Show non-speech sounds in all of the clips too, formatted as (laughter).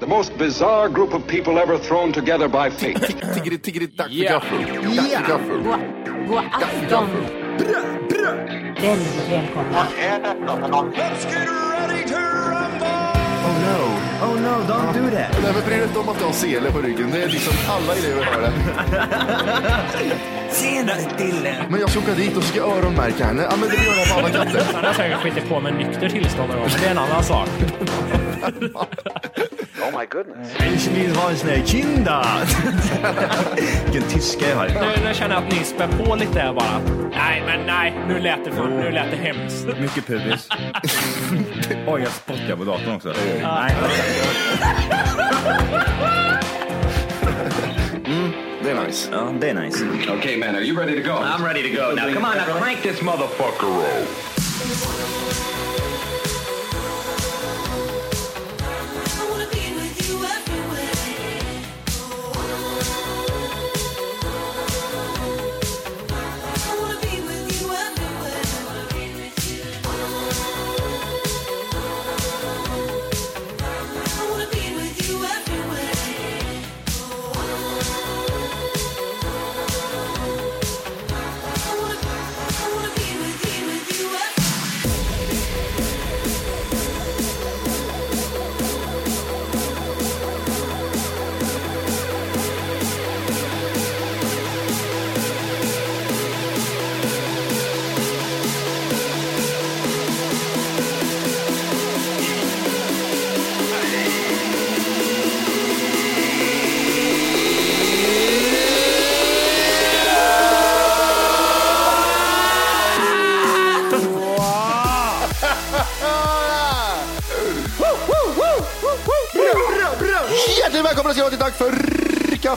The most bizarre group of people ever thrown together by fate. Tiggeri, tiggeri, dack för Ja. gaffel. Dack för gaffel. God afton! Väldigt välkomna. Oh no, oh no, don't do that. Nej, men bry dig inte om att du har sele på ryggen. Det är liksom alla elever har det. Tjenare Dille! Men jag ska åka dit och ska öronmärka henne. Ja, men det gör jag på alla katter. Han har säkert skitit på med nykter tillstånd någon gång, men det är en annan sak. (laughs) Ich vill ha en sån här kinda. Vilken tyska jag har. Nu, nu känner jag att ni spär på lite här bara. Nej, men nej, nu lät det, fan, nu lät det hemskt. Mycket pubis. (laughs) Oj, jag spottar på datorn också. Nej. Det är nice. Ja, det är nice. okay, man, are you ready to go? I'm ready to go now. Come on, now crank this motherfucker roll.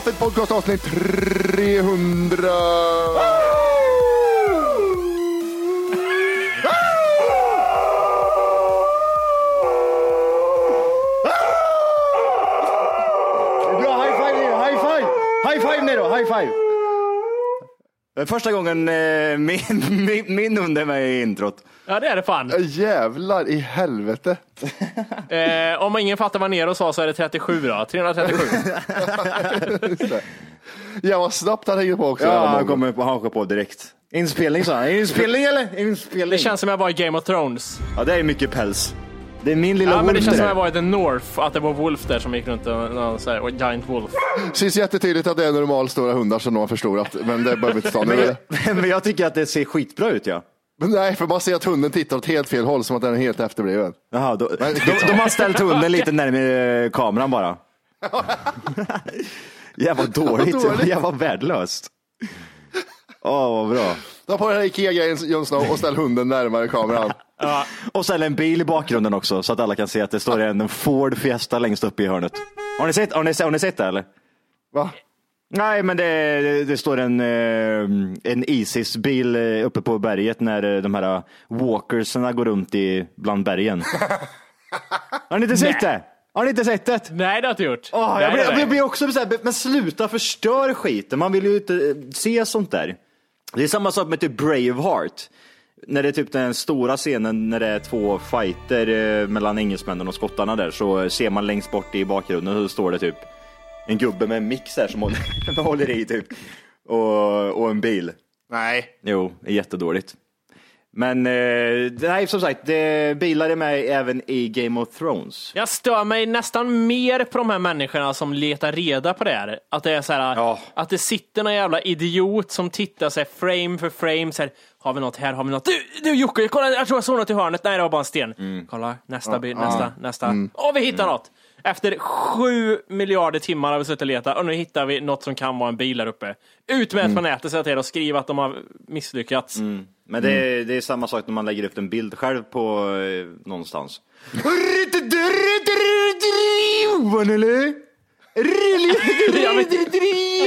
För kaffet podcast avsnitt 300. Första gången eh, min, (laughs) min, min hund är med i introt. Ja, det är det fan. Jävlar i helvete. (laughs) Eh, om ingen fattar vad Nero sa så är det 37 då. 337. Jag var snabbt han hänger på också. Ja, han kommer på, han på direkt. Inspelning sa han. Inspelning eller? Inspelning. Det känns som jag var i Game of Thrones. Ja, det är mycket päls. Det är min lilla Ja, men det wolf känns som där. jag var i The North, att det var Wolf där som gick runt och, och, så här, och Giant Wolf. Syns jättetydligt att det är normal stora hundar som de har förstorat. Men det behöver vi inte ta nu. Men jag, (laughs) men jag tycker att det ser skitbra ut ja. Men nej, för man ser att hunden tittar åt helt fel håll som att den är helt efterbliven. Jaha, då, Men- de, de har ställt hunden lite närmare kameran bara. (laughs) Jävla dåligt, dåligt. jävla värdelöst. Åh, vad bra. Ta på den här Ikea-grejen Jon Snow och ställ hunden närmare kameran. Och ställ en bil i bakgrunden också så att alla kan se att det står en Ford Fiesta längst upp i hörnet. Har ni sett, har ni, har ni sett det eller? Va? Nej, men det, det, står en, eh, en Isis-bil eh, uppe på berget när eh, de här walkersarna går runt i, bland bergen. (laughs) Har ni inte sett det? Har ni inte sett det? Nej, det har jag inte gjort. Åh, nej, jag, blir, jag blir också så här, men sluta förstör skiten. Man vill ju inte se sånt där. Det är samma sak med typ Braveheart. När det är typ den stora scenen när det är två fighter eh, mellan engelsmännen och skottarna där så ser man längst bort i bakgrunden så står det typ en gubbe med en mix här som håller, (laughs) håller i typ. Och, och en bil. Nej. Jo, det är jättedåligt. Men eh, nej, som sagt, det, bilar är med även i Game of Thrones. Jag stör mig nästan mer på de här människorna som letar reda på det här. Att det är så här, Ja. att det sitter någon jävla idiot som tittar så här, frame för frame. Så här, har vi något här? Har vi något? Du, du Jocke, kolla, jag tror jag såg något i hörnet. Nej, det var bara en sten. Mm. Kolla, nästa bild, nästa, nästa. Åh, vi hittar något! Efter sju miljarder timmar har vi suttit och letat och nu hittar vi något som kan vara en bil där uppe. Ut med det från nätet, säga till och skriva att de har misslyckats. Men det, är- det är samma sak när man lägger upp en bild själv på eh, någonstans. (laughs) Johan eller?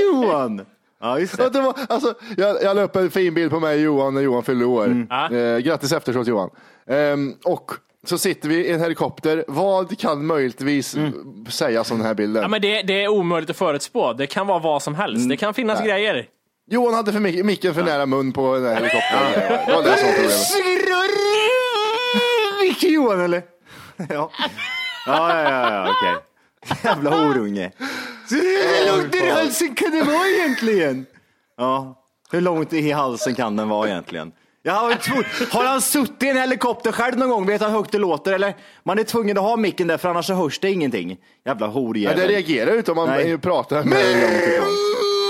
Johan! Ja, just Ja, det. det var, alltså, jag, jag la upp en fin bild på mig och Johan när Johan fyllde år. Ja. Eh, grattis efteråt Johan. Ehm, och så sitter vi i en helikopter. Vad kan möjligtvis sägas om den här bilden? Ja, men det, det är omöjligt att förutspå. Det kan vara vad som helst. Det kan finnas grejer. Johan hade för mycket, micken för nära mun på den här helikoptern. Det var det som var problemet. Vilken Johan eller? Ja. Ja, ja, ja, ja okej. (laughs) Jävla horunge. Så (laughs) hur långt i halsen kan det vara egentligen? Ja, hur långt i halsen kan den vara egentligen? Jag har, har han suttit i en helikopter själv någon gång? Vet han hur högt det låter? Eller? Man är tvungen att ha micken där för annars så hörs det ingenting. Jävla Ja, horjävel. det reagerar ju inte om man Nej. pratar med en långt ifrån.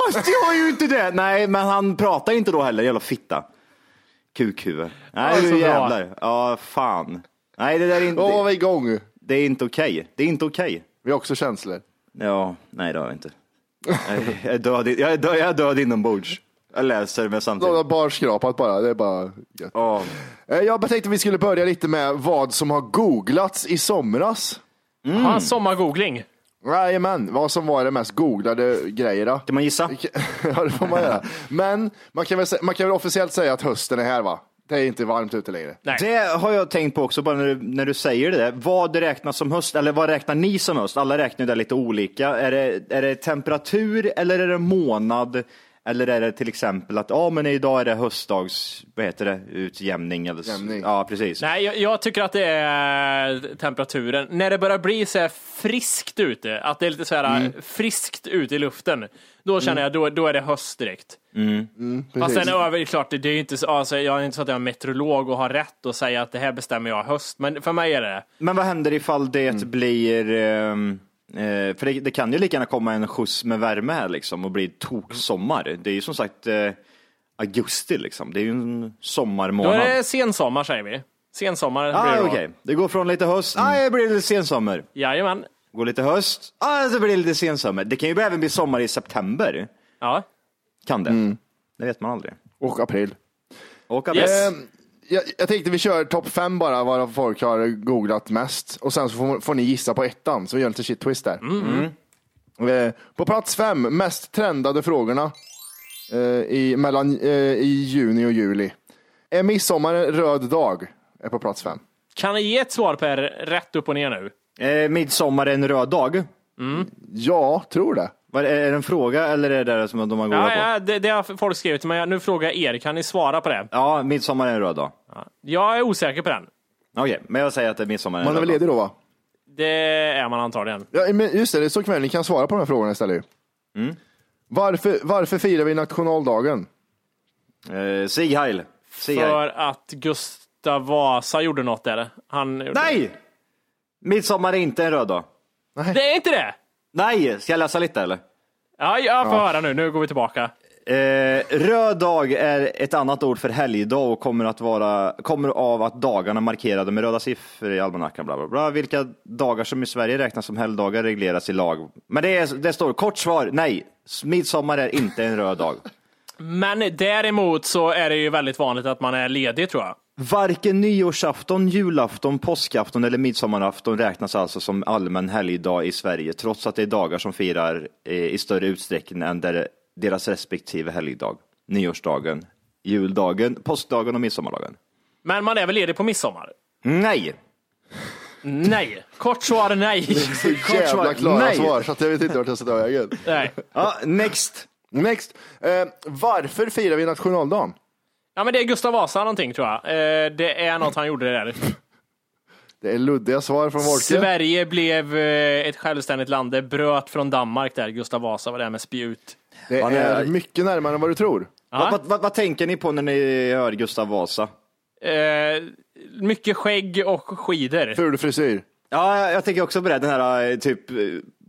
Måste jag ju inte det! Nej, men han pratar inte då heller, jävla fitta. Kukhuvud. Nej, Ja, så du bra. jävlar. Ja, fan. Nej, det där är inte, Då var vi igång. det är inte okej. Det är inte okej. Vi har också känslor. Ja, nej det har jag inte. Jag är död, jag är död, jag är död inombords. Jag läser med De har samtidigt. bara skrapat bara. Det är bara gött. Ja. Eh, Jag tänkte vi skulle börja lite med vad som har googlats i somras. Ha, sommargoogling. Jajamän, vad som var det mest googlade grejerna. Kan man gissa? (laughs) ja, det får man göra. Men man kan, väl, man kan väl officiellt säga att hösten är här va? Det är inte varmt ute längre. Nej. Det har jag tänkt på också, bara när du, när du säger det där. Vad räknas som höst, eller vad räknar ni som höst? Alla räknar ju det lite olika. Är det, är det temperatur eller är det månad? Eller är det till exempel att, ja men idag är det höstdags, vad heter det, utjämning? Eller, så- Jämning. Ja, precis. Nej, jag, jag tycker att det är temperaturen. När det börjar bli så här friskt ute, att det är lite så här friskt ute i luften, då känner jag då, då är det höst direkt. Fast Precis. sen över, klart, det är ju inte så, alltså, jag är inte så att jag är meteorolog och har rätt att säga att det här bestämmer jag höst, men för mig är det Men vad händer ifall det Mm. blir, ehm, eh, för det, det kan ju lika gärna komma en skjuts med värme här liksom och bli toksommar. Det är ju som sagt eh, augusti liksom, det är ju en Då sommarmånad. är det sensommar säger vi. Sensommar blir Ah, det då. okej. Det går från lite höst, ah, det blir lite sensommar. Jajamän. Går lite höst, ah, så blir det lite sensommar. Det kan ju även bli sommar i september. Ja. Kan det? Mm. Det vet man aldrig. Och april. Och Yes. Eh, jag, jag tänkte vi kör topp fem bara, vad folk har googlat mest. Och sen så får, får ni gissa på ettan, så vi gör lite shit twist där. Eh, på plats fem, mest trendade frågorna eh, i, mellan, eh, i juni och juli. Är midsommar en röd dag? Är på plats fem. Kan ni ge ett svar på er rätt upp och ner nu? Eh, midsommar är en röd dag. Ja, tror det. Är det en fråga eller är det det som de har googlat Ja, på? ja det, det har folk skrivit, men nu frågar jag er, kan ni svara på det? Ja, midsommar är en röd dag. Jag är osäker på den. Okej, men jag säger att det är midsommar är en Man är väl ledig då va? Det är man antagligen. Ja, men just det, det är så kväll ni kan svara på de här frågorna istället. ju. Varför, varför firar vi nationaldagen? Eh, Sieg Heil. Sieg Heil. För att Gustav Vasa gjorde något där. Han gjorde... Nej! Midsommar är inte en röd dag. Det är inte det! Nej, ska jag läsa lite eller? Ja, jag får höra nu. Nu går vi tillbaka. Eh, röd dag är ett annat ord för helgdag och kommer, att vara, kommer av att dagarna markerade med röda siffror i almanackan. Bla, bla, bla. Vilka dagar som i Sverige räknas som helgdagar regleras i lag. Men det, är, det står kort svar, nej. Midsommar är inte en röd dag. Men däremot så är det ju väldigt vanligt att man är ledig tror jag. Varken nyårsafton, julafton, påskafton eller midsommarafton räknas alltså som allmän helgdag i Sverige, trots att det är dagar som firar eh, i större utsträckning än deras respektive helgdag. Nyårsdagen, juldagen, påskdagen och midsommardagen. Men man är väl ledig på midsommar? Nej! Nej. Kort svar nej. Så svar, jävla klara nej. svar så att jag vet inte vart jag ska ta vägen. nej. Ja, next! Next. Eh, varför firar vi nationaldagen? Ja men det är Gustav Vasa någonting tror jag. Eh, det är något han gjorde där. Det är luddiga svar från Wolke. Sverige blev eh, ett självständigt land. Det bröt från Danmark där. Gustav Vasa var där med spjut. Det är är- mycket närmare än vad du tror. Vad, vad, vad, vad tänker ni på när ni hör Gustav Vasa? Eh, mycket skägg och skidor. Ful frisyr. Ja, jag, jag tänker också på det. Den här eh, typ eh,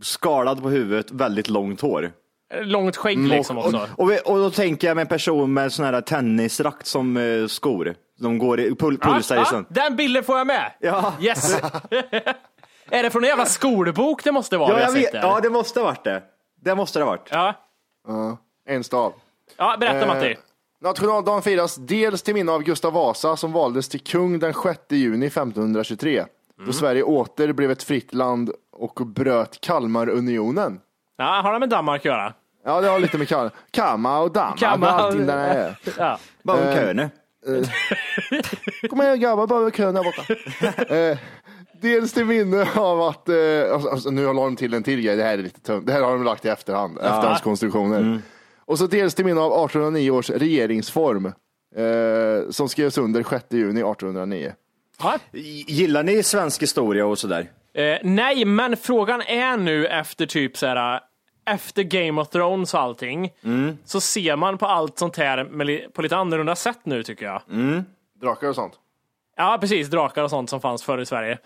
skalad på huvudet, väldigt långt hår. Långt skägg liksom också. Och, och, och då tänker jag med en person med sån här tennisrakt som eh, skor. De går i pul, pulsar Ja, sån. den bilden får jag med! Ja. Yes! (laughs) är det från en jävla skolbok det måste vara? Ja, jag vet, ja, det måste ha varit det. Det måste det ha varit. ja. En stav. ja, berätta Matti. Eh, Nationaldagen firas dels till minne av Gustav Vasa som valdes till kung den 6 juni 1523. Då Sverige åter blev ett fritt land och bröt Kalmarunionen. Ja, har det med Danmark att göra? Ja, det har lite med Kalmar, Kalmar och Danmark Kalmar- och allting där är. Ja. Bara Eh, en kö nu. Kom igen grabbar, bara över kön där borta. (laughs) eh, dels till minne av att, eh, alltså, alltså, nu la de till en till grej, det här är lite tungt. Det här har de lagt i efterhand, efterhandskonstruktioner. Och så dels till minne av 1809 års regeringsform eh, som skrevs under 6 juni 1809. Ja. Gillar ni svensk historia och sådär? Eh, nej, men frågan är nu efter typ så här. Efter Game of Thrones och allting, så ser man på allt sånt här med, på lite annorlunda sätt nu tycker jag. Drakar och sånt. Ja, precis. Drakar och sånt som fanns förr i Sverige.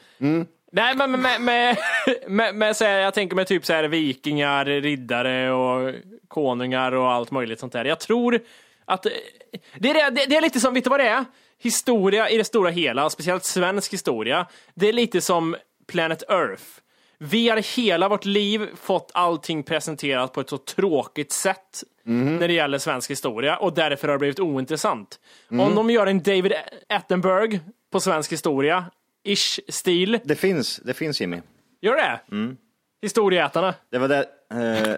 Nej, men med, med, med, (laughs) med, med här, jag tänker med typ så här vikingar, riddare och konungar och allt möjligt sånt där. Jag tror att det är, det, det är lite som, vet du vad det är? Historia i det stora hela, speciellt svensk historia. Det är lite som Planet Earth. Vi har hela vårt liv fått allting presenterat på ett så tråkigt sätt när det gäller svensk historia och därför har det blivit ointressant. Om de gör en David Attenborough på svensk historia, ish stil, Det finns, det finns Jimmy. gör det? Historieätarna. Det var det, eh, (laughs)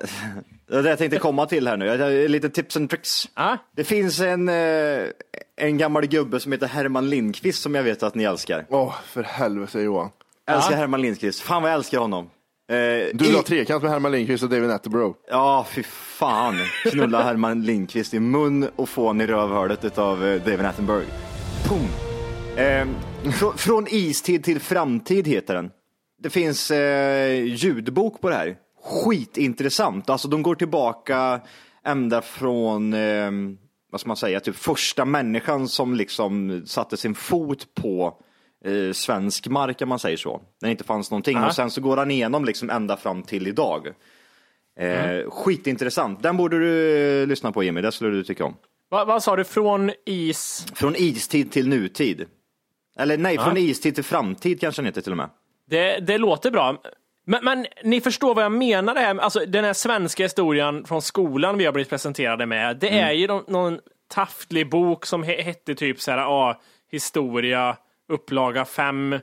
det var det jag tänkte komma till här nu. Lite tips and tricks. Ja. Det finns en, eh, en gammal gubbe som heter Herman Lindqvist som jag vet att ni älskar. Åh, för helvete Johan. Jag älskar Herman Lindqvist. Fan vad jag älskar honom. Eh, Du i- la trekant med Herman Lindqvist och David Attenborough. Ja, fy fan. Knulla Herman Lindqvist i mun och fån i rövhålet utav eh, David Attenborough. Pum. Eh, frå- från istid till framtid heter den. Det finns eh, ljudbok på det här. Skitintressant. Alltså de går tillbaka ända från, eh, vad ska man säga, typ första människan som liksom satte sin fot på eh, svensk mark, om man säger så. När det inte fanns någonting. Och sen så går han igenom liksom ända fram till idag. Eh, Skitintressant. Den borde du eh, lyssna på Jimmy, det skulle du tycka om. Va, vad sa du? Från is? Från istid till nutid. Eller nej, från istid till framtid kanske den heter till och med. Det, det låter bra. Men, men ni förstår vad jag menar det här, alltså den här svenska historien från skolan vi har blivit presenterade med. Det är ju någon, någon tafflig bok som he, hette typ så här, ja, historia, upplaga 5,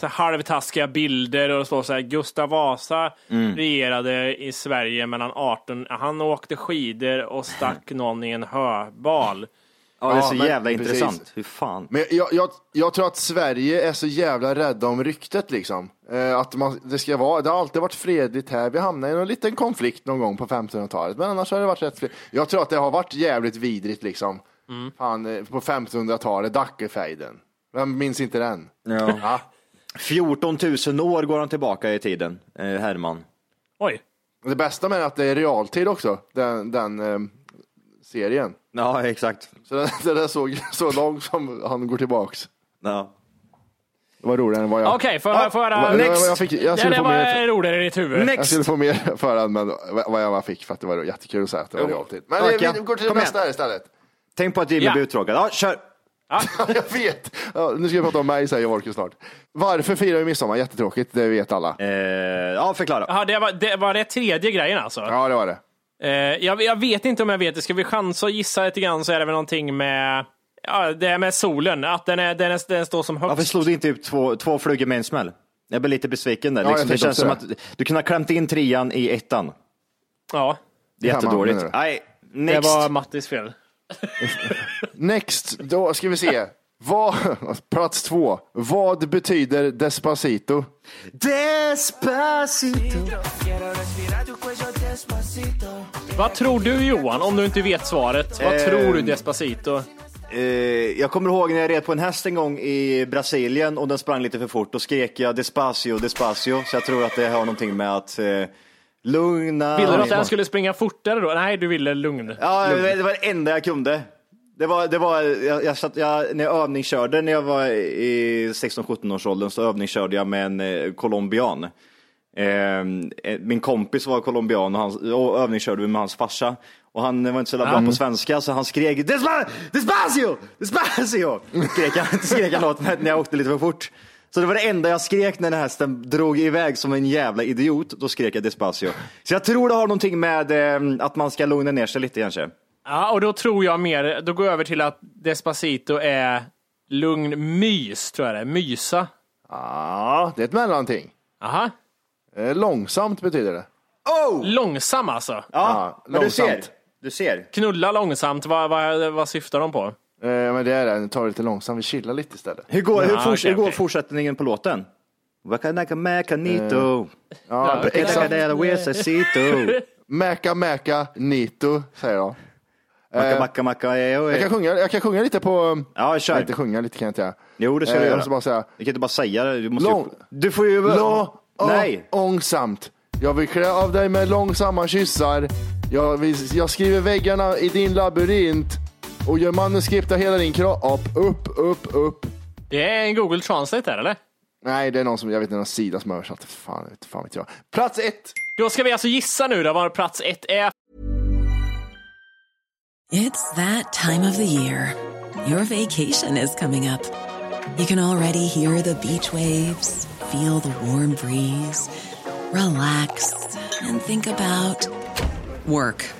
så här halvtaskiga bilder och så, så här, Gustav Vasa regerade i Sverige mellan 18, han åkte skidor och stack (laughs) någon i en höbal. Ja, det är Ja, så men jävla precis. intressant. Hur fan. Men jag, jag, jag tror att Sverige är så jävla rädda om ryktet liksom. Eh, att man, det ska vara, det har alltid varit fredligt här. Vi hamnade i en liten konflikt någon gång på 1500-talet. Men annars har det varit rätt fredligt. Jag tror att det har varit jävligt vidrigt liksom. Fan, eh, på 1500-talet, Dackefejden. Vem minns inte den? Ja. Ja. 14 000 år går han tillbaka i tiden, eh, Herman. Oj. Det bästa med att det är realtid också, den, den eh, serien. Ja, exakt. Så den, den är så, så långt som han går tillbaks. Ja. Det var roligare än vad jag... Okej, får jag höra? Next. Jag, fick, jag det skulle där få var mer... roligare i ditt huvud. Jag Next! skulle få mer förhand, men vad jag fick för att det var jättekul att säga att det var realtid. Men Tack, vi, ja. vi går till det nästa här istället. Tänk på att Jimmy Ja. blir uttråkad. Ja, kör! (laughs) jag vet! Ja, nu ska vi prata om mig, säger Wolke snart. Varför firar vi midsommar? Jättetråkigt, det vet alla. Eh, ja, förklara. Jaha, det var, det var det tredje grejen alltså? Ja, det var det. Eh, jag, jag vet inte om jag vet det. Ska vi chansa och gissa lite grann så är det väl någonting med Ja, det är med solen. Att den, är, den, är, den står som högst. Varför slog du inte ut två, två flugor med en smäll? Jag blir lite besviken där. Ja, jag liksom, det känns som också att du kunde ha klämt in trean i ettan. Ja, Jättedåligt. menar du? Nej, det next. var Mattis fel. (laughs) Next, då ska vi se. Vad, plats två. Vad betyder despacito? Despacito. Vad tror du Johan, om du inte vet svaret? Vad Eh, tror du Despacito? Eh, jag kommer ihåg när jag red på en häst en gång i Brasilien och den sprang lite för fort. Då skrek jag despacio, despacio. Så jag tror att det har någonting med att eh, lugna... Ville du att den skulle springa fortare då? Nej, du ville lugn. Ja, det var det enda jag kunde. Det var, det var, jag, jag, satt, jag, när jag övningskörde när jag var i 16-17 års åldern så övningskörde jag med en eh, colombian. Eh, min kompis var colombian och, han, och övningskörde med hans farsa. Och han var inte så bra på svenska så han skrek Despa- Despacio! Despacio! Skrek han, (laughs) skrek han åt mig när jag åkte lite för fort. Så det var det enda jag skrek när den här hästen drog iväg som en jävla idiot. Då skrek jag Despacio. Så jag tror det har någonting med eh, att man ska lugna ner sig lite kanske. Ja, och då tror jag mer, då går jag över till att Despacito är lugn mys, tror jag det är. Mysa. Ja, det är ett mellanting. Aha. Eh, Långsamt betyder det. Långsam alltså. Ja, Ja, men du ser. Du ser. Knulla långsamt, vad, vad, vad syftar de på? Eh, men det är det, ta det lite långsamt, vi chillar lite istället. Hur går, hur Ja, okej, hur går fortsättningen på låten? Wakanaka makanito. Ja, exakt. Exakt. Wesasito. Mäka, mäka, nito, säger jag. Maka, maka, maka, eh, Jag kan eh. sjunga, jag kan sjunga lite på... Ja, Nej, kör. inte sjunga lite kan jag inte göra. Jo, det ska Eh, du Jag göra. måste bara säga. Du kan inte bara säga det. Du, måste Lång- ju, du får ju... Lå, Nej. långsamt. Jag vill klä av dig med långsamma kyssar. Jag, vill, jag skriver väggarna i din labyrint och gör manuskript av hela din kropp. Upp, upp, upp. Det är en Google Translate där, eller? Nej, det är någon som, jag vet inte, någon sida som har översatt. Fan, vet, fan vet jag. Plats ett. Då ska vi alltså gissa nu då vad plats ett är. It's that time of the year. Your vacation is coming up. You can already hear the beach waves, feel the warm breeze, relax, and think about work.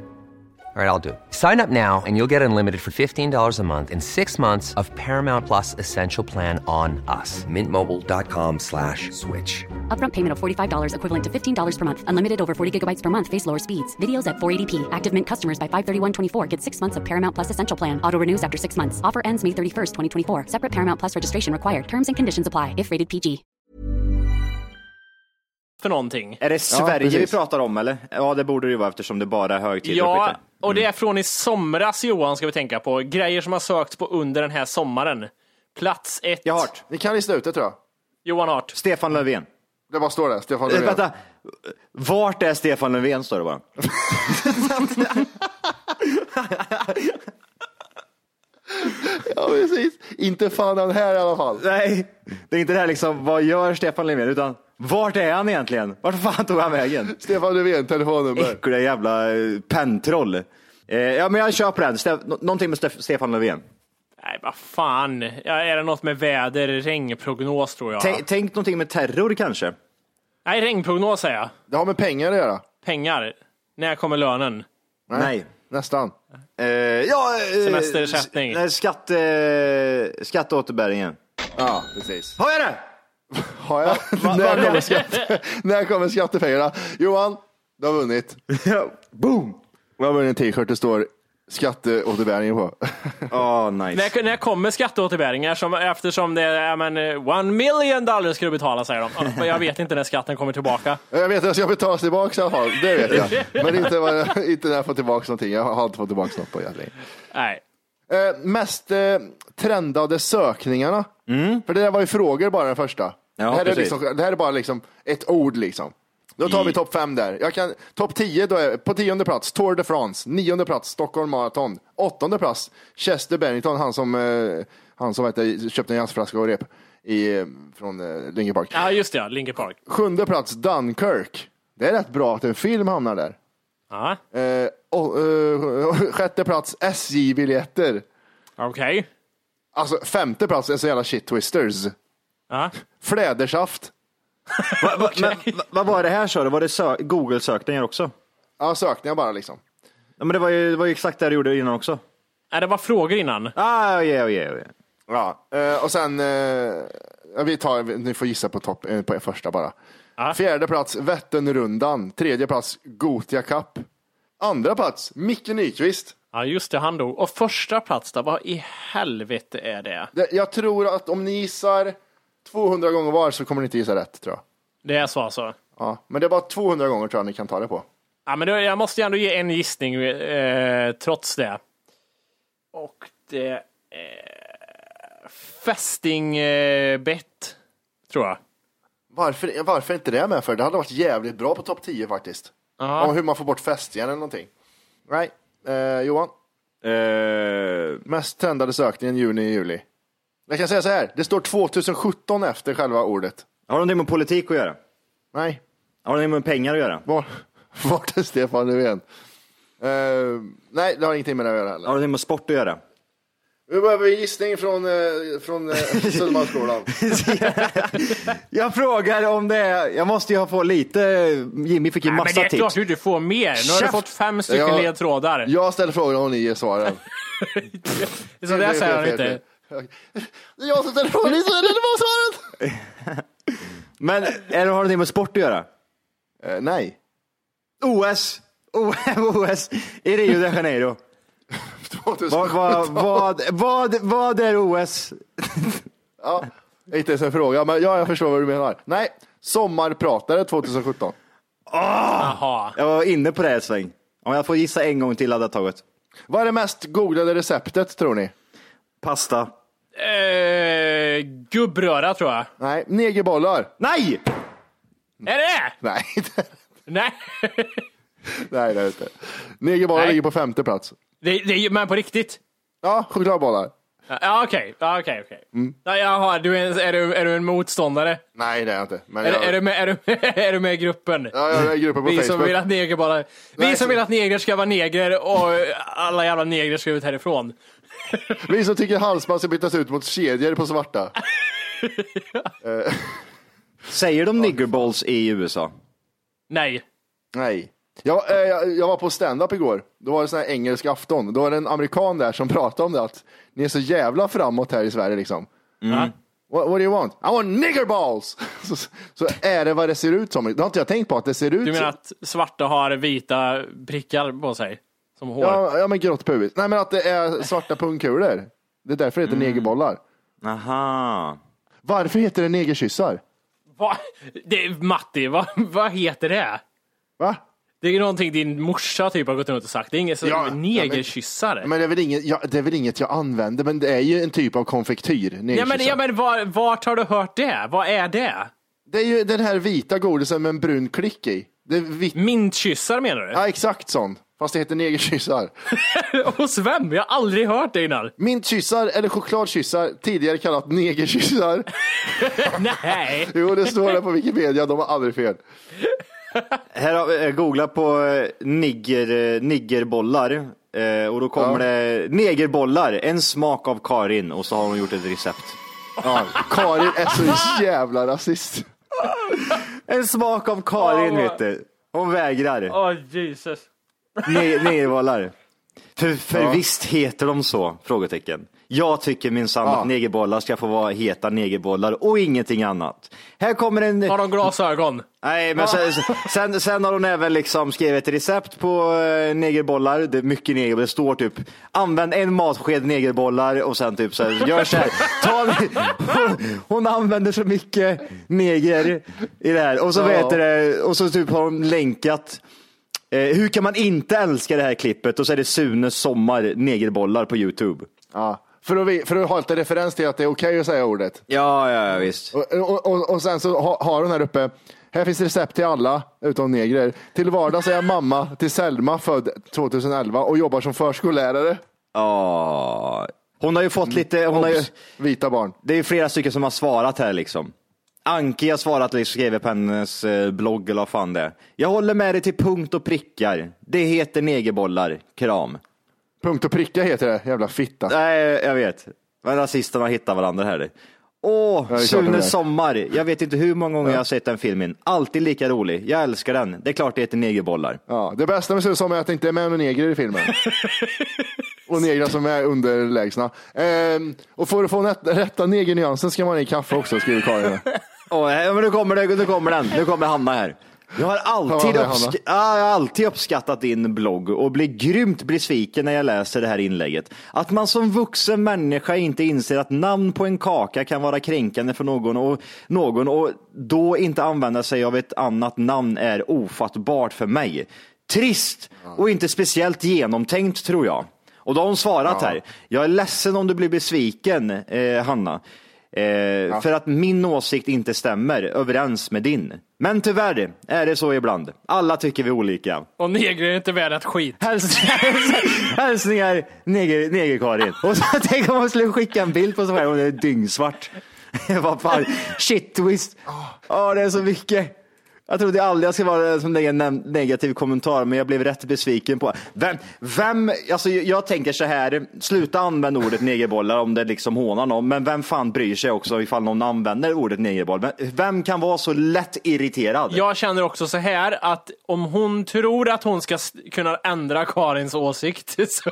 All right, I'll do. it. Sign up now and you'll get unlimited for $15 a month and six months of Paramount Plus Essential Plan on us. Mintmobile.com slash switch. Upfront payment of $45 equivalent to $15 per month. Unlimited over 40 gigabytes per month. Face lower speeds. Videos at 480p. Active Mint customers by 531.24 get six months of Paramount Plus Essential Plan. Auto renews after six months. Offer ends May 31st, 2024. Separate Paramount Plus registration required. Terms and conditions apply if rated PG. För någonting. Är det Sverige vi pratar om eller? Ja, det borde det ju vara eftersom det bara är högtider och Ja, skit. Och det är från i somras Johan ska vi tänka på. Grejer som har sökts på under den här sommaren. Plats ett. Jag har hört. Ni kan lista ut det tror jag. Johan Hart. Stefan Löfven. Det bara står där, Stefan Löfven. vänta. Vart är Stefan Löfven står det bara. (laughs) Ja, precis. Inte fan han här i alla fall. Nej, det är inte det här liksom, vad gör Stefan Löfven? Utan, vart är han egentligen? Vart fan tog han vägen? (laughs) Stefan Löfven, telefonnummer. Äckliga jävla eh, pentroll. Eh, ja, men jag kör på den. Ste- nå- någonting med Stef- Stefan Löfven. Nej, vad fan. Ja, är det något med väder, regnprognos tror jag? Tänk, tänk någonting med terror kanske. Nej, regnprognos säger jag. Det har med pengar att göra. Pengar. När kommer lönen? Nej. Nästan. Eh, ja, eh, Semesterersättning. s- nej, Skatt, eh, skatteåterbäringen. Ja, precis. Har jag det? (laughs) Har jag? när, kommer skatte, (laughs) när kommer skattepengarna? Johan, du har vunnit. Boom! Jag har vunnit en t-shirt det står skatteåterbäring på. (laughs) Oh, nice. När, när kommer skatteåterbäringar? Som, eftersom det är men, eh, one million dollars ska du betala säger de. Jag vet inte när skatten kommer tillbaka. Jag vet att jag ska betalas tillbaka i alla fall, det vet jag. Men inte, inte när jag får tillbaka någonting. Jag har inte fått tillbaka något på jävligt. Nej. Eh, mest eh, trendade sökningarna. För det där var ju frågor bara den första. Ja, det, här är precis. liksom, det här är bara liksom ett ord liksom. Då tar vi topp fem där. Jag kan, topp tio då är på tionde plats Tour de France, nionde plats Stockholm Marathon, åttonde plats Chester Bennington, han som, eh, han som heter, köpte en jazzflaska och rep i, eh, från eh, Linkin Park. Ja, just det, ja. Linkin Park. Sjunde plats Dunkirk. Det är rätt bra att en film hamnar där. Ja, Eh, och, eh, (laughs) sjätte plats SJ-biljetter. okej. Alltså femte plats är så jävla shit twisters. Ja. Flädersaft. Va, va, (laughs) men, va, vad var det här sa du? Var det sö- Google-sökningar också? Ja, sökningar bara liksom. Ja, men det var ju, det var ju exakt det du gjorde innan också. Nej, det var frågor innan. Ah, yeah, yeah, yeah. Ja, eh, och sen, eh, ja, vi tar, ni får gissa på, topp, eh, på första bara. Ja. Fjärde plats Vätternrundan. Tredje plats Gotia Cup. Andra plats Micke Nyqvist. Ja, just det, han dog. Och första plats då, vad i helvete är det? Det- Jag tror att om ni gissar 200 gånger var så kommer ni inte gissa rätt tror jag. Det är så alltså. Ja, men det är bara 200 gånger tror jag ni kan ta det på. Ja, men då, jag måste ju ändå ge en gissning eh, trots det. Och det är fästingbett, tror jag. Varför, varför inte det med för? Det hade varit jävligt bra på topp 10 faktiskt. Ja. Om hur man får bort fästingen eller någonting. Nej, eh, Johan. Eh, Mest trendade sökningen juni, juli. Jag kan säga så här, det står 2017 efter själva ordet. har det någonting med politik att göra? Nej, Har det någonting med pengar att göra? var, (laughs) vart är Stefan Löfven? Eh, nej, det har ingenting med det att göra Har heller. det någonting med sport att göra? Vi behöver en gissning från, eh, från eh, (laughs) Södermalmsskolan. (laughs) Jag frågar om det är, jag måste ju ha få lite, Jimmy fick ju Nej, men massa det är klart tips. du inte får mer. Nu har du fått fem stycken Ja. ledtrådar. Jag ställer frågan och ni ger svaren. Så det säger han inte. Det är jag som ställer frågan, ni ställer det var svaret. (laughs) Men är det, har det någonting med sport att göra? Eh, nej. OS! OS i Rio de Janeiro. 2017. Vad, vad, vad, vad, vad är OS? Ja, inte ens en fråga, men ja, jag förstår vad du menar. Nej, sommarpratare 2017. Jaha. Jag var inne på det ett sväng. Om jag får gissa en gång till hade jag tagit. Vad är det mest googlade receptet tror ni? Pasta. Eh, gubbröra tror jag. Nej, negerbollar. Nej! Är det? Nej, (laughs) Nej. nej det är det inte. Negerbollar Nej. ligger på femte plats. Det, det är men på riktigt? Ja, chokladbollar. Ja, okej. Ja, okej, okej. Mm. Ja, Jaha, du är, är, du, är du en motståndare? Nej, det är jag inte. Men Är, jag, är, du med, är, du, (laughs) är du med i gruppen? Ja, jag är i gruppen på vi som Facebook. vill att neger bara... Vi Nej, som så- vill att negrer ska vara negrer och alla jävla negrer ska ut härifrån. Vi som tycker halsband ska bytas ut mot kedjor på svarta. (laughs) Säger de niggerballs i USA? Nej. Nej. Jag, eh, jag, jag var på stand-up igår. Då var det sån här engelsk afton. Då var det en amerikan där som pratade om det att ni är så jävla framåt här i Sverige liksom. Ja. What, what do you want? I want nigger balls! (laughs) Så, så är det vad det ser ut som. Det har inte jag tänkt på att det ser ut Du menar så. att svarta har vita prickar på sig? Som hår? Ja, ja men grått pubis. Nej men att det är svarta pungkulor. Det är därför det heter negerbollar. Aha. Varför heter det negerkyssar? Va? Det, Matti, vad vad heter det? Va? Det är någonting din morsa typ har gått runt och sagt. Det är inget så Ja, negerkyssar. Men det är, väl inget, ja, det är väl inget jag använder, men det är ju en typ av konfektyr. ja, negerkyssar. men, ja, men var, vart har du hört det? Vad är det? Det är ju den här vita godisen med en brun klick i. Det är vitt. Mintkyssar menar du? Ja, exakt sån. Fast det heter negerkyssar. (laughs) Hos vem? Jag har aldrig hört det innan. Mintkyssar eller chokladkyssar, tidigare kallat negerkyssar. (laughs) Nej. (laughs) Jo, det står där på Wikipedia, de har aldrig fel. Här har vi eh, googlat på eh, nigger, eh, niggerbollar eh, och då kommer det negerbollar, en smak av Karin och så har hon gjort ett recept. Ja, Karin är så jävla rasist. En smak av Karin Åh, vet du. Hon vägrar. Åh Jesus. Ne- Negerbollar. För, för visst heter de så? Frågetecken. Jag tycker minsann Ja. att negerbollar ska få vara heta negerbollar och ingenting annat. Här kommer en... Har de glasögon? Nej, men sen, sen, sen har hon även liksom skrivit ett recept på eh, negerbollar. Det är mycket negerbollar. Det står typ använd en matsked negerbollar och sen typ så här, gör så här. Ta, hon, (laughs) hon använder så mycket neger i det här. Och så, Ja. vet det, och så typ har hon länkat hur kan man inte älska det här klippet? Och så är det Sunes sommar negerbollar på Youtube. Ja. För, att, vi- för att ha lite referens till att det är okej att säga ordet. Ja, ja, ja visst. Och, och, och, och sen så ha- har hon här uppe, här finns recept till alla utom negrer. Till vardags är jag mamma till Selma född 2011 och jobbar som förskollärare. Ja. Hon har ju fått lite, hon har ju, Vita barn. det är flera stycken som har svarat här liksom. Anki har svarat och skrivit på hennes eh, blogg eller vad fan det är. Jag håller med dig till punkt och prickar. Det heter negerbollar. Kram. Punkt och pricka heter det, jävla fitta. Nej, jag vet. Men rasisterna hittar varandra här. Åh, Ja. Sunes sommar. Jag vet inte hur många gånger jag har sett den filmen. Alltid lika rolig. Jag älskar den. Det är klart det heter negerbollar. Ja, det bästa med Susan är att det inte är med några negrer i filmen. (laughs) och negrer som är underlägsna. Ehm, och för att få rätta negernyansen ska man ha i kaffe också, skriver Karin. Åh, ja, men nu kommer, det, nu kommer den. Nu kommer Hanna här. Jag har, alltid det, uppsk- Hanna? ja, jag har alltid uppskattat din blogg och blir grymt besviken när jag läser det här inlägget. Att man som vuxen människa inte inser att namn på en kaka kan vara kränkande för någon och, någon och då inte använda sig av ett annat namn är ofattbart för mig. Trist och inte speciellt genomtänkt tror jag. Och då har hon svarat här. Jag är ledsen om du blir besviken, eh, Hanna. Eh, För att min åsikt inte stämmer överens med din. Men tyvärr är det så ibland. Alla tycker vi olika. Och negrer är inte värda ett skit. Häls (laughs) hälsningar neger, neger-Karin. Och så tänk om man skulle skicka en bild på sig själv och det är dyngsvart. (laughs) Vad fan, shit twist. Ja, det är så mycket. Jag trodde aldrig jag skulle vara en sån där ne- negativ kommentar, men jag blev rätt besviken på vem, vem, alltså jag tänker så här, sluta använda ordet negerbollar om det liksom hånar någon, men vem fan bryr sig också ifall någon använder ordet negerboll? Vem, vem kan vara så lätt irriterad? Jag känner också så här att om hon tror att hon ska kunna ändra Karins åsikt (laughs) så,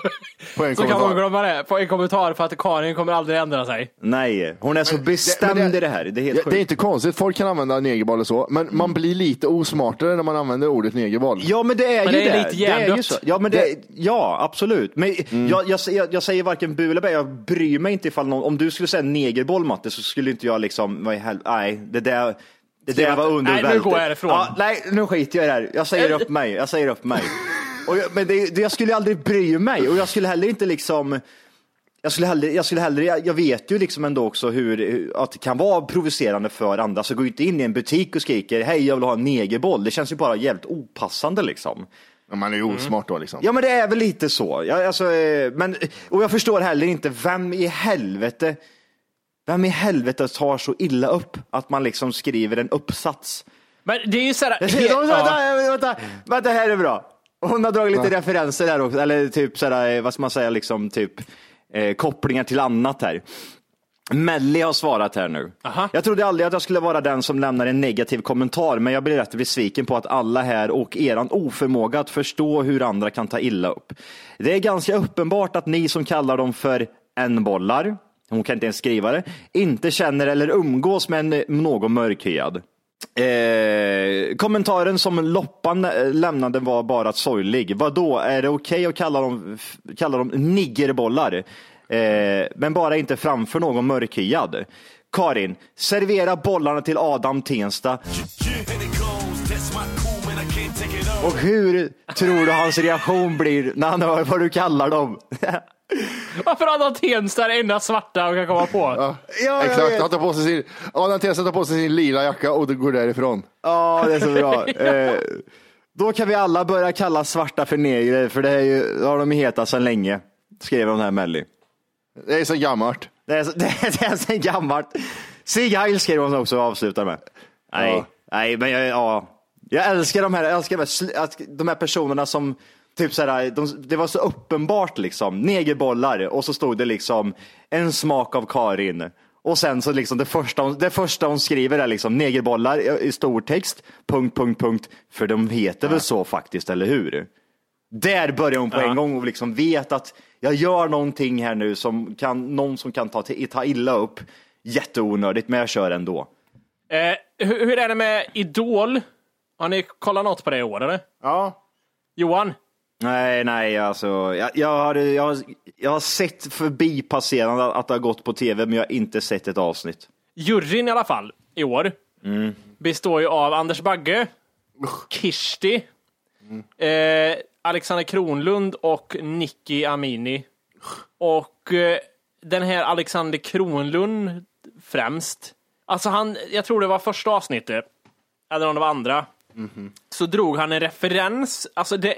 På en så kan hon glömma det på en kommentar för att Karin kommer aldrig ändra sig. Nej, hon är så bestämd men det- i det här. Det är helt sjukt. det är inte konstigt, folk kan använda negerboll och så, men man blir lite osmartare när man använder ordet negerboll. Ja, men det är Men ju det är det. lite det är ju så. Ja, men det, ja, absolut. Men jag, jag, jag, jag säger varken bu eller bä. Jag bryr mig inte ifall någon, om du skulle säga negerboll Matte så skulle inte jag liksom, vad i hel, nej, det där, det där var under Nej, nu går jag härifrån. Ja, nej, nu skiter jag i det här. Jag säger upp mig. Jag säger upp mig. (laughs) Och jag, men det, det, jag skulle aldrig bry mig och jag skulle heller inte liksom jag skulle hellre, jag, skulle hellre, jag vet ju liksom ändå också hur, hur, att det kan vara provocerande för andra. Så gå inte in i en butik och skriker hej jag vill ha en negerboll. Det känns ju bara jävligt opassande liksom. Ja, Man är ju osmart då liksom. Ja men det är väl lite så. Jag, alltså, eh, men, och jag förstår heller inte vem i helvete vem i helvete tar så illa upp att man liksom skriver en uppsats? Men det är ju såhär... (laughs) Vänta, vänta, vänta, vänta, här är bra. Hon har dragit lite referenser där också, eller typ sådär, eh, vad ska man säga, liksom typ eh, kopplingar till annat här. Melly har svarat här nu. Aha. Jag trodde aldrig att jag skulle vara den som lämnar en negativ kommentar, men jag blir rätt besviken på att alla här och eran oförmåga att förstå hur andra kan ta illa upp. Det är ganska uppenbart att ni som kallar dem för en-bollar, hon kan inte ens skriva det, inte känner eller umgås med någon mörkhyad. Eh, kommentaren som Loppan eh, lämnade var bara sorglig. Vadå, är det okej att kalla dem, kalla dem niggerbollar? Eh, men bara inte framför någon mörkhyad. Karin, servera bollarna till Adam Tensta. Och hur tror du hans reaktion blir när han hör vad du kallar dem? (laughs) Varför hade han Tensta det enda svarta och kan komma på? Ja, jag Exakt, han tar på sig sin, Adam Tensta tar på sig sin lila jacka och går därifrån. Ja, det är så bra. (laughs) Eh, då kan vi alla börja kalla svarta för negrer, för det är ju, det har de hetat sedan länge, skrev hon här Melly. Det är så gammalt. Det är, så- (laughs) det är, det är så gammalt. Sieg Heil skrev hon också och avslutar med. Nej, Ja. nej, men jag, ja. Jag älskar de här, jag älskar de här, de här personerna som Typ såhär, de, det var så uppenbart liksom, negerbollar och så stod det liksom en smak av Karin. Och sen så liksom det första hon, det första hon skriver är liksom negerbollar i, stor text, punkt, punkt, punkt. För de heter väl så faktiskt, eller hur? Där börjar hon på en gång och liksom vet att jag gör någonting här nu som kan, någon som kan ta, ta illa upp. Jätteonödigt, men jag kör ändå. Eh, hur, hur är det med Idol? Har ni kollat något på det i år eller? Ja. Johan? Nej, nej, alltså. Jag, jag, har, jag, har, jag har sett förbi passerande att det har gått på tv, men jag har inte sett ett avsnitt. Juryn i alla fall, i år, består ju av Anders Bagge, Kirsti, eh, Alexander Kronlund och Nicky Amini. Och eh, den här Alexander Kronlund främst, alltså han, jag tror det var första avsnittet, eller om det var andra, så drog han en referens, alltså det,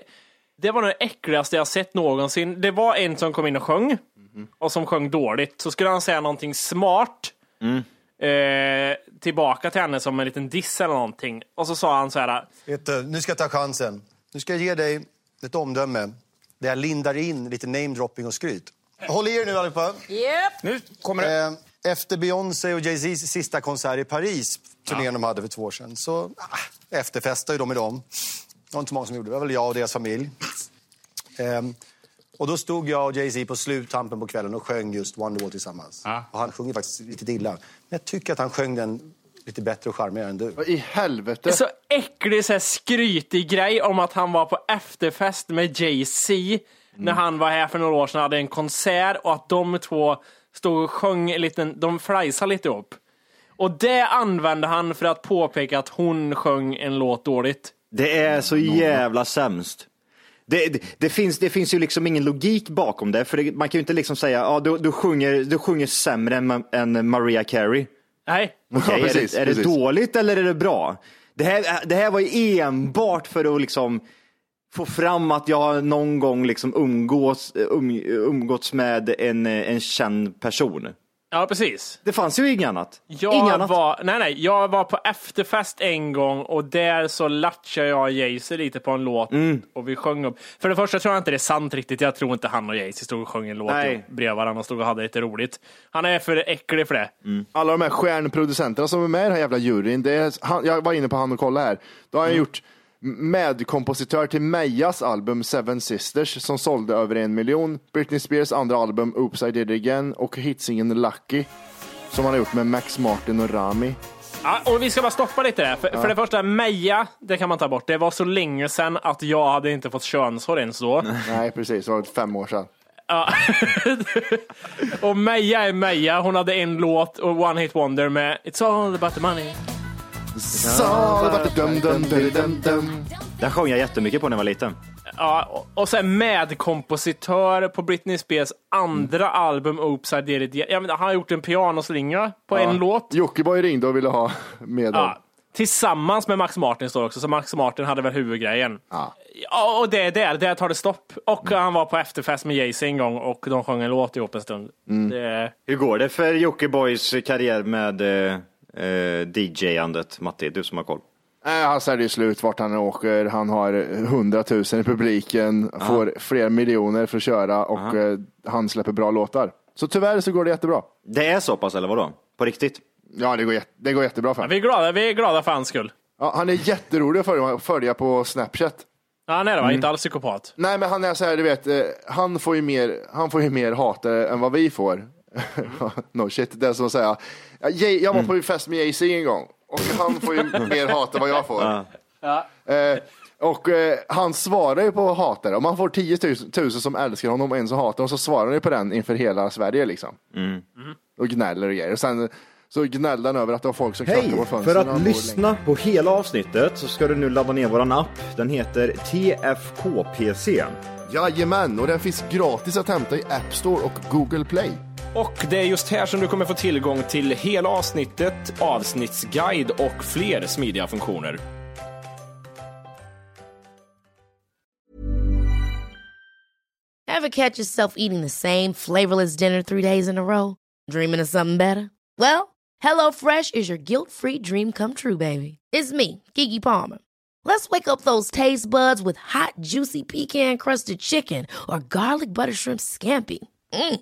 det var det äckligaste jag sett någonsin. Det var en som kom in och sjöng, och som sjöng dåligt, så skulle han säga någonting smart, eh, tillbaka till henne som en liten diss eller någonting. Och så sa han så här, Vet du, nu ska jag ta chansen. Nu ska jag ge dig ett omdöme där jag lindar in lite namedropping och skryt. Håll i er nu allihopa. Yep. Nu kommer det. Eh, efter Beyoncé och Jay-Z's sista konsert i Paris, turnén de hade för två år sedan, så ah, efterfestade de med dem. Det var inte många som gjorde det. Det var väl jag och deras familj. Ehm, och då stod jag och Jay-Z på sluttampen på kvällen och sjöng just Wonderwall tillsammans. Och han sjunger faktiskt lite illa. Men jag tycker att han sjöng den lite bättre och charmigare än du. Vad i helvete? Så äcklig, så här skrytig grej om att han var på efterfest med Jay-Z när han var här för några år sedan och hade en konsert och att de två stod och sjöng en liten, de flajsade lite upp. Och det använde han för att påpeka att hon sjöng en låt dåligt. Det är så jävla sämst. Det, det, det, finns, det finns ju liksom ingen logik bakom det, för det, man kan ju inte liksom säga, ja du, du, sjunger, du sjunger sämre än, än Maria Carey. Nej. Okej, Ja, är, precis, det, är det dåligt eller är det bra? Det här, det här var ju enbart för att liksom få fram att jag någon gång liksom umgås, um, umgåtts med en, en känd person. Ja, precis. Det fanns ju inget annat. Jag inget annat. var, nej, nej, jag var på efterfest en gång och där så latchade jag Jay-Z lite på en låt Mm. och vi sjöng upp. För det första tror jag inte det är sant riktigt. Jag tror inte han och Jay-Z stod och sjöng en låt Nej. bredvid varandra och stod och hade lite roligt. Han är för äcklig för det. Alla de här stjärnproducenterna som är med i den här jävla juryn, det är, han, jag var inne på han och kollade här. Då har han gjort medkompositör till Mejas album Seven Sisters som sålde över en miljon. Britney Spears andra album Oops I Did It Again och hitsingen Lucky som han har gjort med Max Martin och Rami. Ja, och vi ska bara stoppa lite där. För, för det första, Meja, det kan man ta bort. Det var så länge sedan att jag hade inte fått könshår ens då. (laughs) Nej precis, det var fem år sedan. Ja. (laughs) och Meja är Meja. Hon hade en låt och One Hit Wonder med It's all about the money. Den sjöng jag jättemycket på när jag var liten. Ja, och- och sen medkompositör på Britney Spears andra album Oops I Did It Again. Jag menar, han har gjort en pianoslinga på en låt. Jockiboi ringde och ville ha med dem. Ja, tillsammans med Max Martin står också, så Max Martin hade väl huvudgrejen. Ja. Ja, och det är där, där tar det stopp. Och han var på efterfest med Jay-Z en gång och de sjöng en låt ihop en stund. Det, Hur går det för Jockibois karriär med eh, eh, DJ-andet, Matti? Du som har koll. Nej, han säljer ju slut vart han åker. Han har hundratusen i publiken, får flera miljoner för att köra och eh, han släpper bra låtar. Så tyvärr så går det jättebra. Det är så pass eller vadå? På riktigt? Ja, det går, det går jättebra för vi, honom. är glada, vi är glada för hans skull. Ja, han är jätterolig att följa, följa på Snapchat. Ja, han är det va? Inte alls psykopat. Nej, men han är så här, du vet, eh, han får ju mer, han får ju mer hatare än vad vi får. (laughs) no shit, det är som att säga. Ja, Jay- Jag var på fest med Jay-Z en gång och han får ju (laughs) mer hat än vad jag får. Eh, och eh, han svarar ju på hatare. Om man får 10 000, 000 som älskar honom och en som hatar honom så svarar han ju på den inför hela Sverige liksom. Och gnäller och grejer. Och sen så gnällde han över att det var folk som knackade Hej! på fönstren. För han att lyssna på hela avsnittet så ska du nu ladda ner våran app. Den heter TFKPC. Jajamän, och den finns gratis att hämta i App Store och Google Play. Och det är just här som du kommer få tillgång till hela avsnittet, avsnittsguide och fler smidiga funktioner. Ever catch yourself eating the same flavorless dinner three days in a row? Dreaming of something better? Well, hello fresh is your guilt-free dream come true, baby. It's me, Gigi Palmer. Let's wake up those taste buds with hot, juicy pecan-crusted chicken or garlic butter shrimp scampi. Mm.